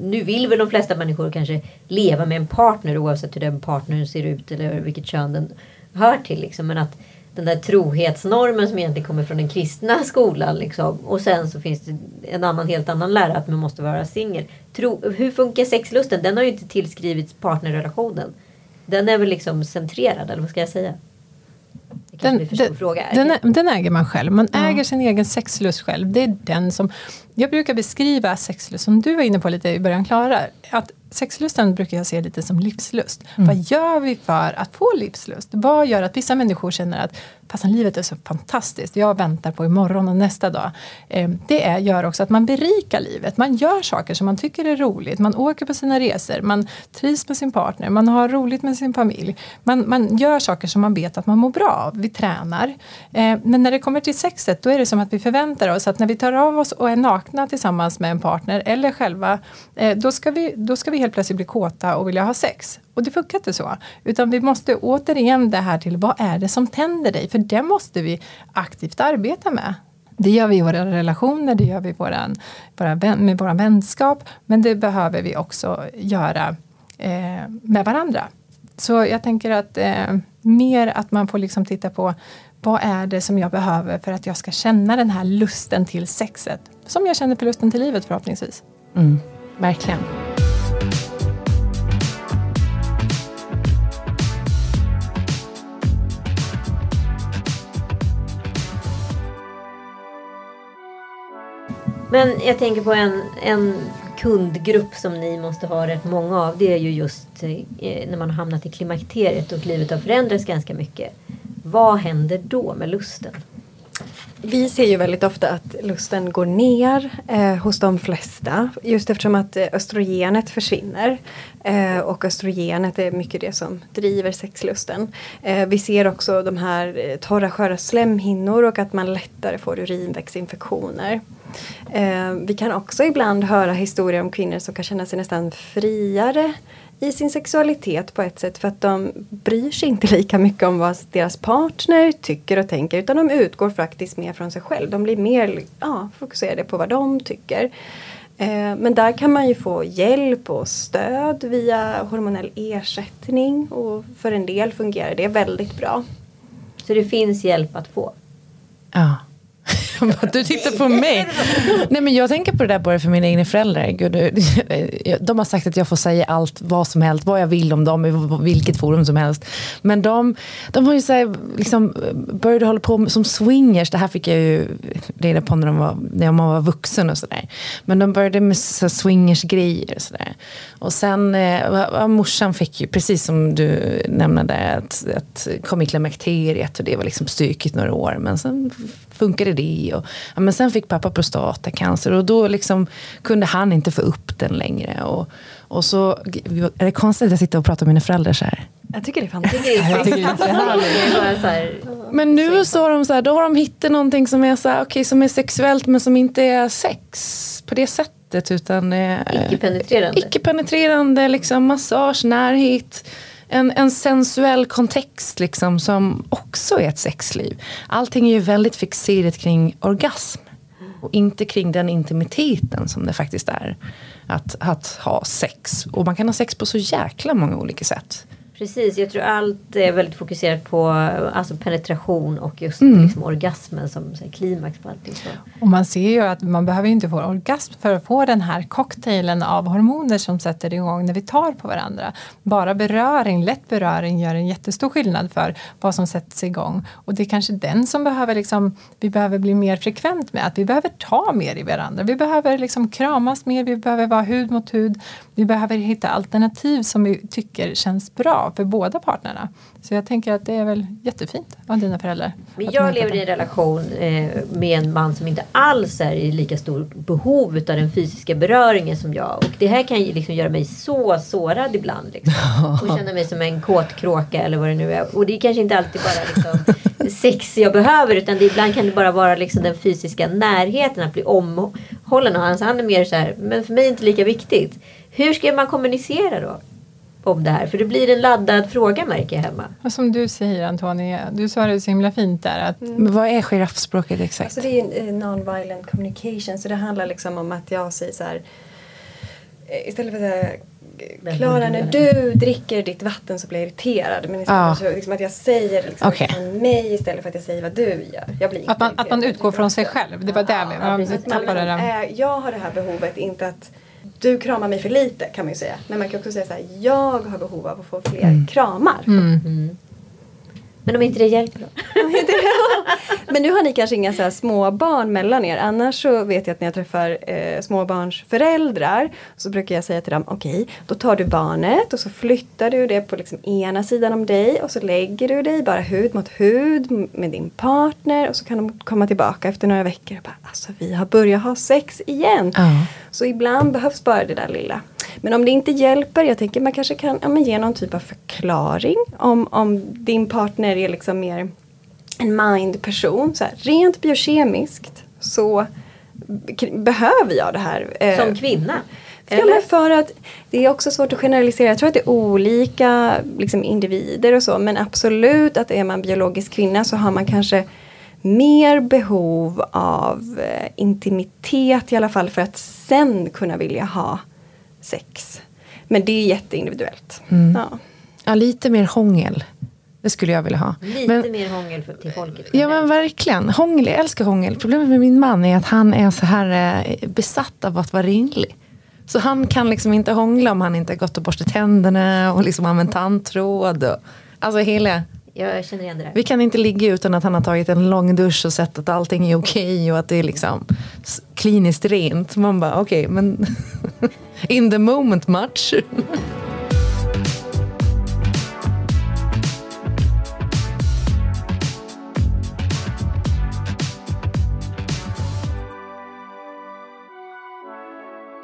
Nu vill väl de flesta människor kanske leva med en partner oavsett hur den partnern ser ut eller vilket kön den hör till. Liksom. Men att den där trohetsnormen som egentligen kommer från den kristna <laughs> skolan. Liksom. Och sen så finns det en annan, helt annan lära att man måste vara singel. Hur funkar sexlusten? Den har ju inte tillskrivits partnerrelationen. Den är väl liksom centrerad, eller vad ska jag säga? Den, den, den, den, äger man själv. Man ja. äger sin egen sexlust själv. Det är den som... Jag brukar beskriva sexlust, som du var inne på lite i början Klara. Att sexlusten brukar jag se lite som livslust. Mm. Vad gör vi för att få livslust? Vad gör att vissa människor känner att fastän livet är så fantastiskt, jag väntar på imorgon och nästa dag. Ehm, det är, gör också att man berikar livet. Man gör saker som man tycker är roligt. Man åker på sina resor, man trivs med sin partner, man har roligt med sin familj. Man, man gör saker som man vet att man mår bra av. Vi tränar. Ehm, men när det kommer till sexet, då är det som att vi förväntar oss att när vi tar av oss och är nakna tillsammans med en partner eller själva, eh, då, ska vi, då ska vi helt plötsligt bli kåta och vilja ha sex. Och det funkar inte så. Utan vi måste återigen det här till vad är det som tänder dig? För det måste vi aktivt arbeta med. Det gör vi i våra relationer, det gör vi våran, våra, med vår vänskap. Men det behöver vi också göra eh, med varandra. Så jag tänker att eh, mer att man får liksom titta på vad är det som jag behöver för att jag ska känna den här lusten till sexet? Som jag känner för lusten till livet förhoppningsvis. Mm, verkligen. Men jag tänker på en, en kundgrupp som ni måste ha rätt många av. Det är ju just eh, när man har hamnat i klimakteriet och livet har förändrats ganska mycket. Vad händer då med lusten? Vi ser ju väldigt ofta att lusten går ner eh, hos de flesta. Just eftersom att eh, östrogenet försvinner. Eh, och östrogenet är mycket det som driver sexlusten. Eh, vi ser också de här eh, torra sköra slemhinnor och att man lättare får urinvägsinfektioner. Eh, vi kan också ibland höra historier om kvinnor som kan känna sig nästan friare i sin sexualitet på ett sätt för att de bryr sig inte lika mycket om vad deras partner tycker och tänker utan de utgår faktiskt mer från sig själv. De blir mer ja, fokuserade på vad de tycker. Eh, men där kan man ju få hjälp och stöd via hormonell ersättning och för en del fungerar det väldigt bra. Så det finns hjälp att få? Ja. Liksom, du tittar på mig. Nej, men jag tänker på det där bara för mina egna föräldrar. Gud, <laughs> de har sagt att jag får säga allt, vad som helst, vad jag vill om dem i vilket forum som helst. Men de, de har ju så här, liksom, började hålla på som swingers. Det här fick jag ju reda på när, de var, när man var vuxen och sådär. Men de började med så swingers-grejer och sådär. Och sen, eh, morsan fick ju, precis som du nämnde, att, att kom i klimakteriet och det var liksom stykigt några år. Men sen funkade det. Och, ja, men sen fick pappa prostatacancer och då liksom kunde han inte få upp den längre. Och, och så, är det konstigt att jag sitter och pratar med mina föräldrar så här? Jag tycker det är fantastiskt. <laughs> men nu så har de, så här, då har de hittat någonting som är, så här, okay, som är sexuellt men som inte är sex på det sättet. Utan eh, icke-penetrerande. Icke-penetrerande, liksom, massage, närhet en, en sensuell kontext liksom, som också är ett sexliv. Allting är ju väldigt fixerat kring orgasm. Och inte kring den intimiteten som det faktiskt är. Att, att ha sex. Och man kan ha sex på så jäkla många olika sätt. Precis, jag tror allt är väldigt fokuserat på alltså penetration och just mm. liksom orgasmen som här, klimax på allting. Så. Och man ser ju att man behöver inte få orgasm för att få den här cocktailen av hormoner som sätter igång när vi tar på varandra. Bara beröring, lätt beröring gör en jättestor skillnad för vad som sätts igång. Och det är kanske den som behöver liksom, vi behöver bli mer frekvent med. Att vi behöver ta mer i varandra. Vi behöver liksom kramas mer, vi behöver vara hud mot hud. Vi behöver hitta alternativ som vi tycker känns bra för båda partnerna. Så jag tänker att det är väl jättefint av dina föräldrar. Men jag lever i en relation eh, med en man som inte alls är i lika stort behov av den fysiska beröringen som jag. Och det här kan ju liksom göra mig så sårad ibland. Liksom. <laughs> Och känna mig som en kåtkråka eller vad det nu är. Och det är kanske inte alltid bara liksom, sex jag behöver utan det, ibland kan det bara vara liksom den fysiska närheten att bli omhållen. Och han, han är mer så här, men för mig är det inte lika viktigt. Hur ska man kommunicera då? Om det här? För det blir en laddad fråga märker jag hemma. Och som du säger Antonia, du sa det så himla fint där. Att... Mm. Vad är giraffspråket exakt? Alltså det är eh, non-violent communication så det handlar liksom om att jag säger så här eh, Istället för att säga Klara, när du dricker ditt vatten så blir jag irriterad. Men istället ah. för liksom att jag säger liksom okay. mig istället för att jag säger vad du gör. Jag blir att, man, att man utgår från sig själv. Det var ja, där vi ja, man, man, liksom, Jag har det här behovet, inte att du kramar mig för lite kan man ju säga. Men man kan också säga så här, jag har behov av att få fler mm. kramar. Mm. Men om inte det hjälper då? <laughs> Men nu har ni kanske inga så här små barn mellan er. Annars så vet jag att när jag träffar eh, småbarnsföräldrar så brukar jag säga till dem, okej, då tar du barnet och så flyttar du det på liksom ena sidan om dig och så lägger du dig bara hud mot hud med din partner och så kan de komma tillbaka efter några veckor och bara, alltså vi har börjat ha sex igen. Ja. Så ibland behövs bara det där lilla. Men om det inte hjälper, jag tänker man kanske kan ja, ge någon typ av förklaring om, om din partner är liksom mer en mind-person. Så här, rent biokemiskt så behöver jag det här. eh, Som kvinna? Ja, men för att det är också svårt att generalisera. Jag tror att det är olika liksom, individer och så. Men absolut att är man biologisk kvinna så har man kanske mer behov av eh, intimitet i alla fall för att sen kunna vilja ha sex. Men det är jätteindividuellt. Ja. Ja, lite mer hångel. Det skulle jag vilja ha. Lite Men- mer hångel för, till folket. Ja men verkligen. Hångel, jag älskar hångel. Problemet med min man är att han är så här eh, besatt av att vara rimlig. Så han kan liksom inte hångla om han inte har gått och borstat tänderna och liksom använt tandtråd. Och, alltså hela, jag känner igen det där. vi kan inte ligga utan att han har tagit en lång dusch och sett att allting är okej och att det är liksom kliniskt rent. Man bara okej men <laughs> in the moment much.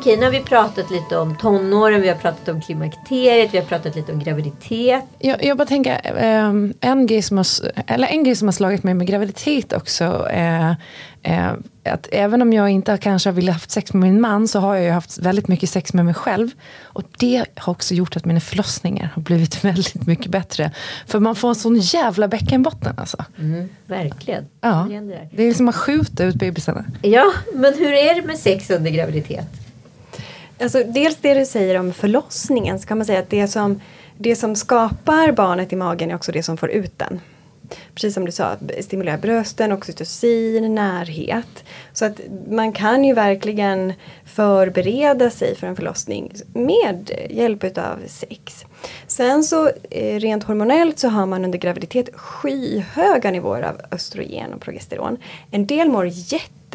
Okej, nu har vi pratat lite om tonåren, vi har pratat om klimakteriet, vi har pratat lite om graviditet. Jag, jag bara tänker, ehm, en, grej som har, eller en grej som har slagit mig med graviditet också är eh, att även om jag inte kanske har velat haft sex med min man så har jag ju haft väldigt mycket sex med mig själv. Och det har också gjort att mina förlossningar har blivit <laughs> väldigt mycket bättre. För man får en sån jävla bäckenbotten alltså. Mm, verkligen. Ja. Det är som att skjuta ut bebisarna. Ja, men hur är det med sex under graviditet? Alltså, dels det du säger om förlossningen så kan man säga att det som, det som skapar barnet i magen är också det som får ut den. Precis som du sa, stimulera brösten, oxytocin, närhet. Så att man kan ju verkligen förbereda sig för en förlossning med hjälp utav sex. Sen så eh, rent hormonellt så har man under graviditet skyhöga nivåer av östrogen och progesteron. En del mår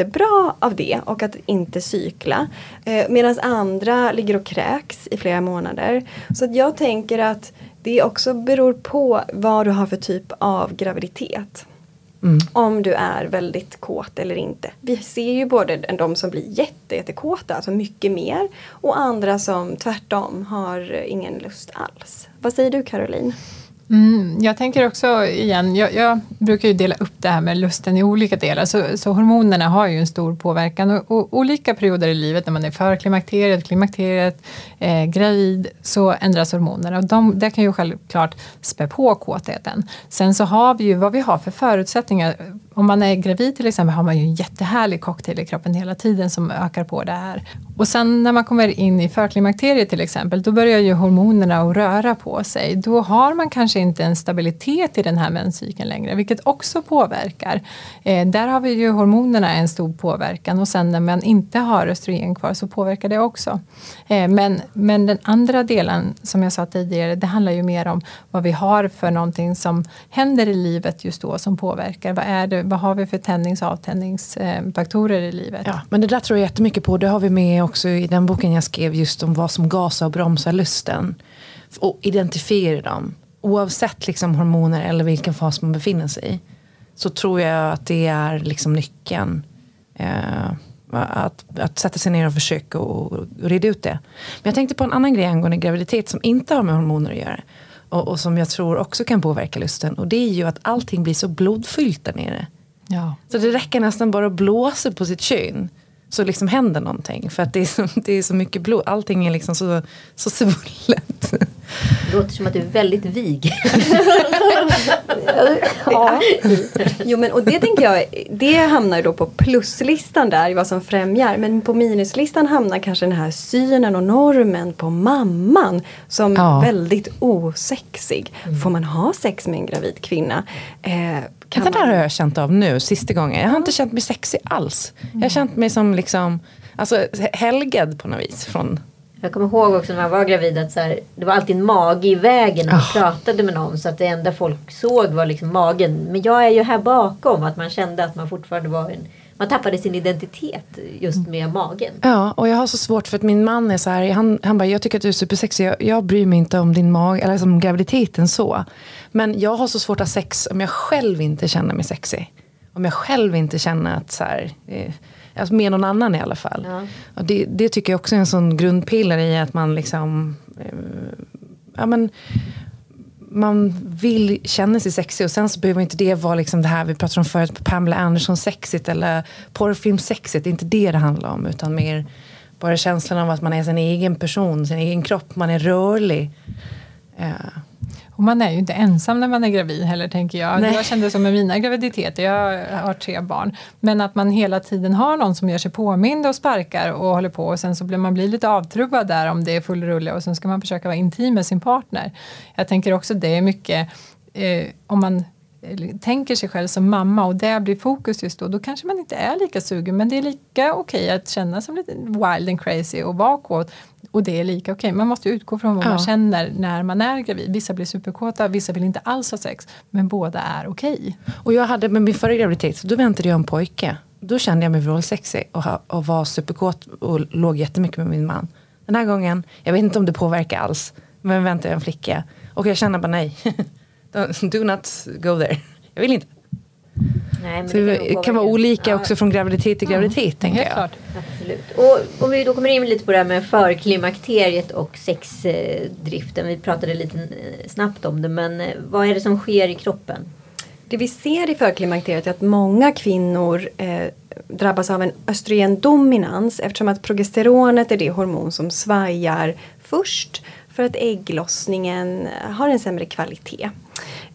jättebra av det och att inte cykla. Eh, Medan andra ligger och kräks i flera månader. Så att jag tänker att det också beror på vad du har för typ av graviditet. Mm. Om du är väldigt kåt eller inte. Vi ser ju både de som blir jätte, jättekåta, alltså mycket mer. Och andra som tvärtom har ingen lust alls. Vad säger du Caroline? Mm, jag tänker också igen, jag, jag brukar ju dela upp det här med lusten i olika delar. Så, så hormonerna har ju en stor påverkan och, och olika perioder i livet när man är för klimakteriet, klimakteriet, eh, gravid så ändras hormonerna och de, det kan ju självklart spä på kåtheten. Sen så har vi ju vad vi har för förutsättningar. Om man är gravid till exempel har man ju en jättehärlig cocktail i kroppen hela tiden som ökar på det här. Och sen när man kommer in i förklimakteriet till exempel, då börjar ju hormonerna att röra på sig. Då har man kanske inte en stabilitet i den här menscykeln längre, vilket också påverkar. Eh, där har vi ju hormonerna en stor påverkan och sen när man inte har östrogen kvar så påverkar det också. Eh, men, men den andra delen, som jag sa tidigare, det handlar ju mer om vad vi har för någonting som händer i livet just då som påverkar. Vad, är det, vad har vi för tändnings och avtändningsfaktorer i livet? Ja, men det där tror jag jättemycket på. Det har vi med också i den boken jag skrev just om vad som gasar och bromsar lusten. Och identifiera dem. Oavsett liksom hormoner eller vilken fas man befinner sig i. Så tror jag att det är liksom nyckeln. Eh, att, att sätta sig ner och försöka och, och reda ut det. Men jag tänkte på en annan grej angående graviditet som inte har med hormoner att göra. Och, och som jag tror också kan påverka lusten. Och det är ju att allting blir så blodfyllt där nere. Ja. Så det räcker nästan bara att blåsa på sitt kön. Så liksom händer någonting. För att det är så, <laughs> det är så mycket blod. Allting är liksom så, så svullet. Det låter som att du är väldigt vig. <laughs> Ja. Jo men och det tänker jag, det hamnar ju då på pluslistan där i vad som främjar. Men på minuslistan hamnar kanske den här synen och normen på mamman som Ja. väldigt osexig. Får man ha sex med en gravid kvinna? Eh, kan det där har jag känt av nu sista gången. Jag har inte känt mig sexig alls. Jag har känt mig som liksom, alltså helgad på något vis. Från, Jag kommer ihåg också när man var gravid att så här, det var alltid en mage i vägen när man Ah. pratade med någon. Så att det enda folk såg var liksom magen. Men jag är ju här bakom. Att man kände att man fortfarande var en... Man tappade sin identitet just med magen. Ja, och jag har så svårt för att min man är så här, han, han bara, jag tycker att du är supersexig, jag, jag bryr mig inte om din mag, eller som graviditeten så. Men jag har så svårt att ha sex om jag själv inte känner mig sexig. Om jag själv inte känner att så här, eh, alltså med någon annan i alla fall. Ja. Och det, det tycker jag också är en sån grundpiller i att man liksom, eh, ja men, man vill känna sig sexig och sen så behöver inte det vara liksom det här vi pratade om förut, Pamela Anderson sexigt eller porrfilm sexigt. Det är inte det det handlar om utan mer bara känslan av att man är sin egen person, sin egen kropp, man är rörlig. Eh, och man är ju inte ensam när man är gravid heller tänker jag. Nej. Jag kände som med mina graviditeter, jag har tre barn. Men att man hela tiden har någon som gör sig påmind och sparkar och håller på och sen så blir man blir lite avtrubbad där om det är full rulle och sen ska man försöka vara intim med sin partner. Jag tänker också det är mycket eh, om man tänker sig själv som mamma och det blir fokus just då, då kanske man inte är lika sugen men det är lika okej att känna sig lite wild and crazy och bakåt och det är lika okej. Man måste utgå från vad man Ja. känner när man är gravid. Vissa blir superkåta, vissa vill inte alls ha sex men båda är okej. och jag hade med min förra graviditet, så då väntade jag en pojke. Då kände jag mig vrålsexig och, och var superkåt och låg jättemycket med min man. Den här gången, jag vet inte om det påverkar alls, men väntade jag en flicka. Och jag kände bara nej, <laughs> do not go there. Jag vill inte. Nej, men Så det kan påverka. vara olika Ja, också från graviditet till graviditet, tänker Helt jag. klart. Absolut. Och om vi då kommer in lite på det här med förklimakteriet och sexdriften. Vi pratade lite eh, snabbt om det. Men eh, vad är det som sker i kroppen? Det vi ser i förklimakteriet är att många kvinnor eh, drabbas av en östrogendominans eftersom att progesteronet är det hormon som svajar först för att ägglossningen har en sämre kvalitet.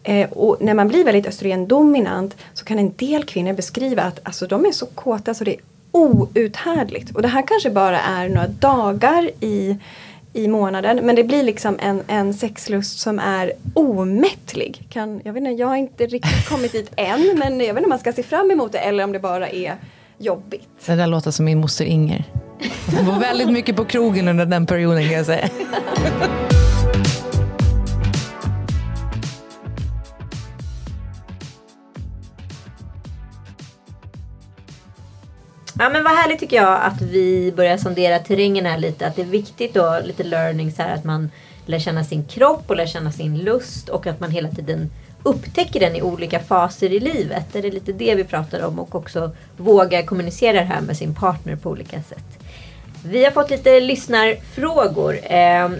Eh, och när man blir väldigt östrogendominant så kan en del kvinnor beskriva att alltså, de är så kåta så det är outhärdligt. Och det här kanske bara är några dagar i i månaden. Men det blir liksom en, en sexlust som är omättlig. Kan, jag, vet inte, jag har inte riktigt kommit dit <laughs> än men jag vet inte om man ska se fram emot det eller om det bara är jobbigt. Det där låter som min moster Inger. Hon var väldigt mycket på krogen under den perioden kan jag säga. <laughs> Ja men vad härligt tycker jag att vi börjar sondera terrängen här lite. Att det är viktigt då, lite learnings här, att man lär känna sin kropp och lär känna sin lust och att man hela tiden upptäcker den i olika faser i livet. Det är lite det vi pratar om och också våga kommunicera det här med sin partner på olika sätt. Vi har fått lite lyssnarfrågor. Ehm,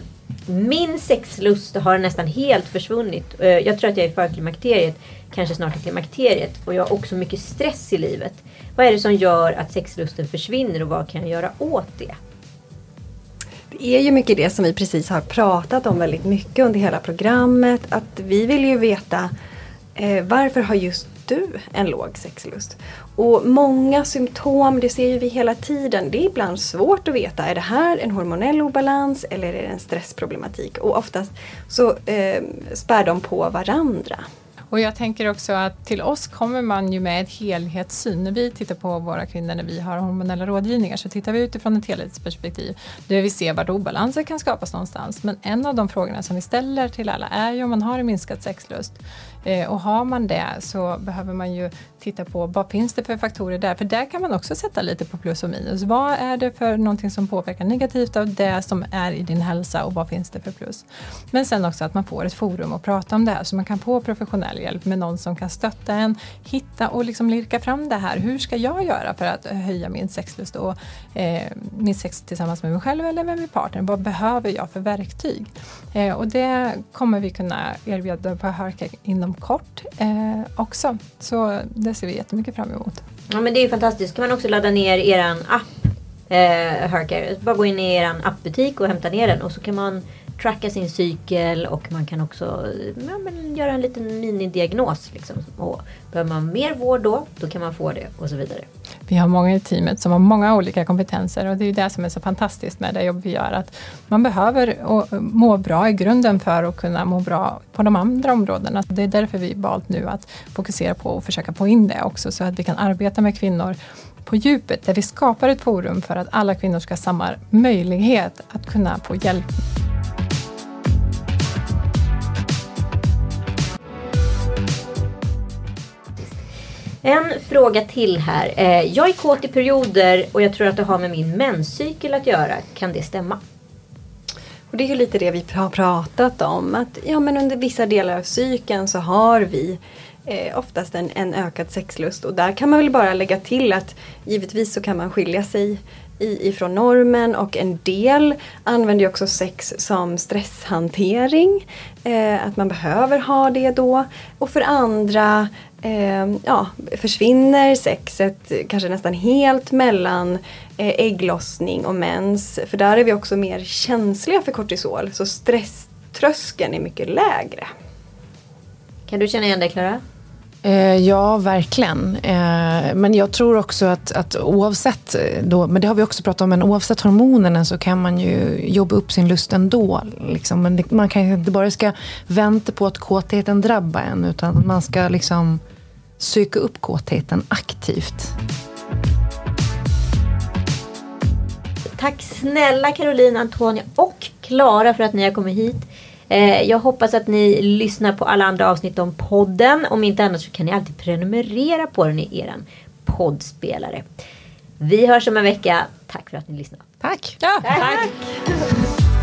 min sexlust har nästan helt försvunnit. Eh, jag tror att jag är i förklimakteriet, kanske snart i klimakteriet. Och jag har också mycket stress i livet. Vad är det som gör att sexlusten försvinner och vad kan jag göra åt det? Det är ju mycket det som vi precis har pratat om väldigt mycket under hela programmet. Att vi vill ju veta eh, varför har just du en låg sexlust? Och många symptom, det ser ju vi hela tiden. Det är ibland svårt att veta, är det här en hormonell obalans eller är det en stressproblematik? Och oftast så eh, spär de på varandra. Och jag tänker också att till oss kommer man ju med ett helhetssyn. När vi tittar på våra kvinnor när vi har hormonella rådgivningar så tittar vi utifrån ett helhetsperspektiv. Där vi ser vart obalanser kan skapas någonstans. Men en av de frågorna som vi ställer till alla är ju om man har en minskad sexlust. Eh, och har man det så behöver man ju titta på vad finns det för faktorer där? För där kan man också sätta lite på plus och minus. Vad är det för någonting som påverkar negativt av det som är i din hälsa och vad finns det för plus? Men sen också att man får ett forum att prata om det här så man kan få professionell hjälp med någon som kan stötta en, hitta och liksom lirka fram det här. Hur ska jag göra för att eh, höja min sexlust och eh, min sex tillsammans med mig själv eller med min partner? Vad behöver jag för verktyg? Eh, och det kommer vi kunna erbjuda på Hörka inom kort eh, också. Så det ser vi jättemycket fram emot. Ja men det är ju fantastiskt. kan man också ladda ner er app. Eh, Hercare. Bara gå in i er appbutik och hämta ner den. Och så kan man tracka sin cykel och man kan också ja, men göra en liten minidiagnos. Liksom. Och behöver man mer vård då, då kan man få det och så vidare. Vi har många i teamet som har många olika kompetenser och det är ju det som är så fantastiskt med det jobb vi gör. Att man behöver må bra i grunden för att kunna må bra på de andra områdena. Det är därför vi valt nu att fokusera på att försöka få in det också så att vi kan arbeta med kvinnor på djupet där vi skapar ett forum för att alla kvinnor ska ha samma möjlighet att kunna få hjälp. En fråga till här. Eh, jag är kåt i perioder och jag tror att det har med min menscykel att göra. Kan det stämma? Och det är ju lite det vi har pratat om. Att ja, men under vissa delar av cykeln så har vi eh, oftast en, en ökad sexlust. Och där kan man väl bara lägga till att givetvis så kan man skilja sig i, ifrån normen och en del använder ju också sex som stresshantering. Eh, att man behöver ha det då. Och för andra eh, ja, försvinner sexet kanske nästan helt mellan eh, ägglossning och mens. För där är vi också mer känsliga för kortisol. Så stresströskeln är mycket lägre. Kan du känna igen dig Klara? Eh, ja, verkligen. Eh, men jag tror också att, att oavsett, då, men det har vi också pratat om, men oavsett hormonerna så kan man ju jobba upp sin lust ändå. Liksom. Men det, man kan inte bara ska vänta på att kåtheten drabbar en, utan man ska liksom söka upp kåtheten aktivt. Tack snälla Caroline, Antonia och Klara för att ni har kommit hit. Eh, jag hoppas att ni lyssnar på alla andra avsnitt om podden. Om inte annat så kan ni alltid prenumerera på den i er poddspelare. Vi hörs om en vecka. Tack för att ni lyssnade. Tack! Ja, Tack.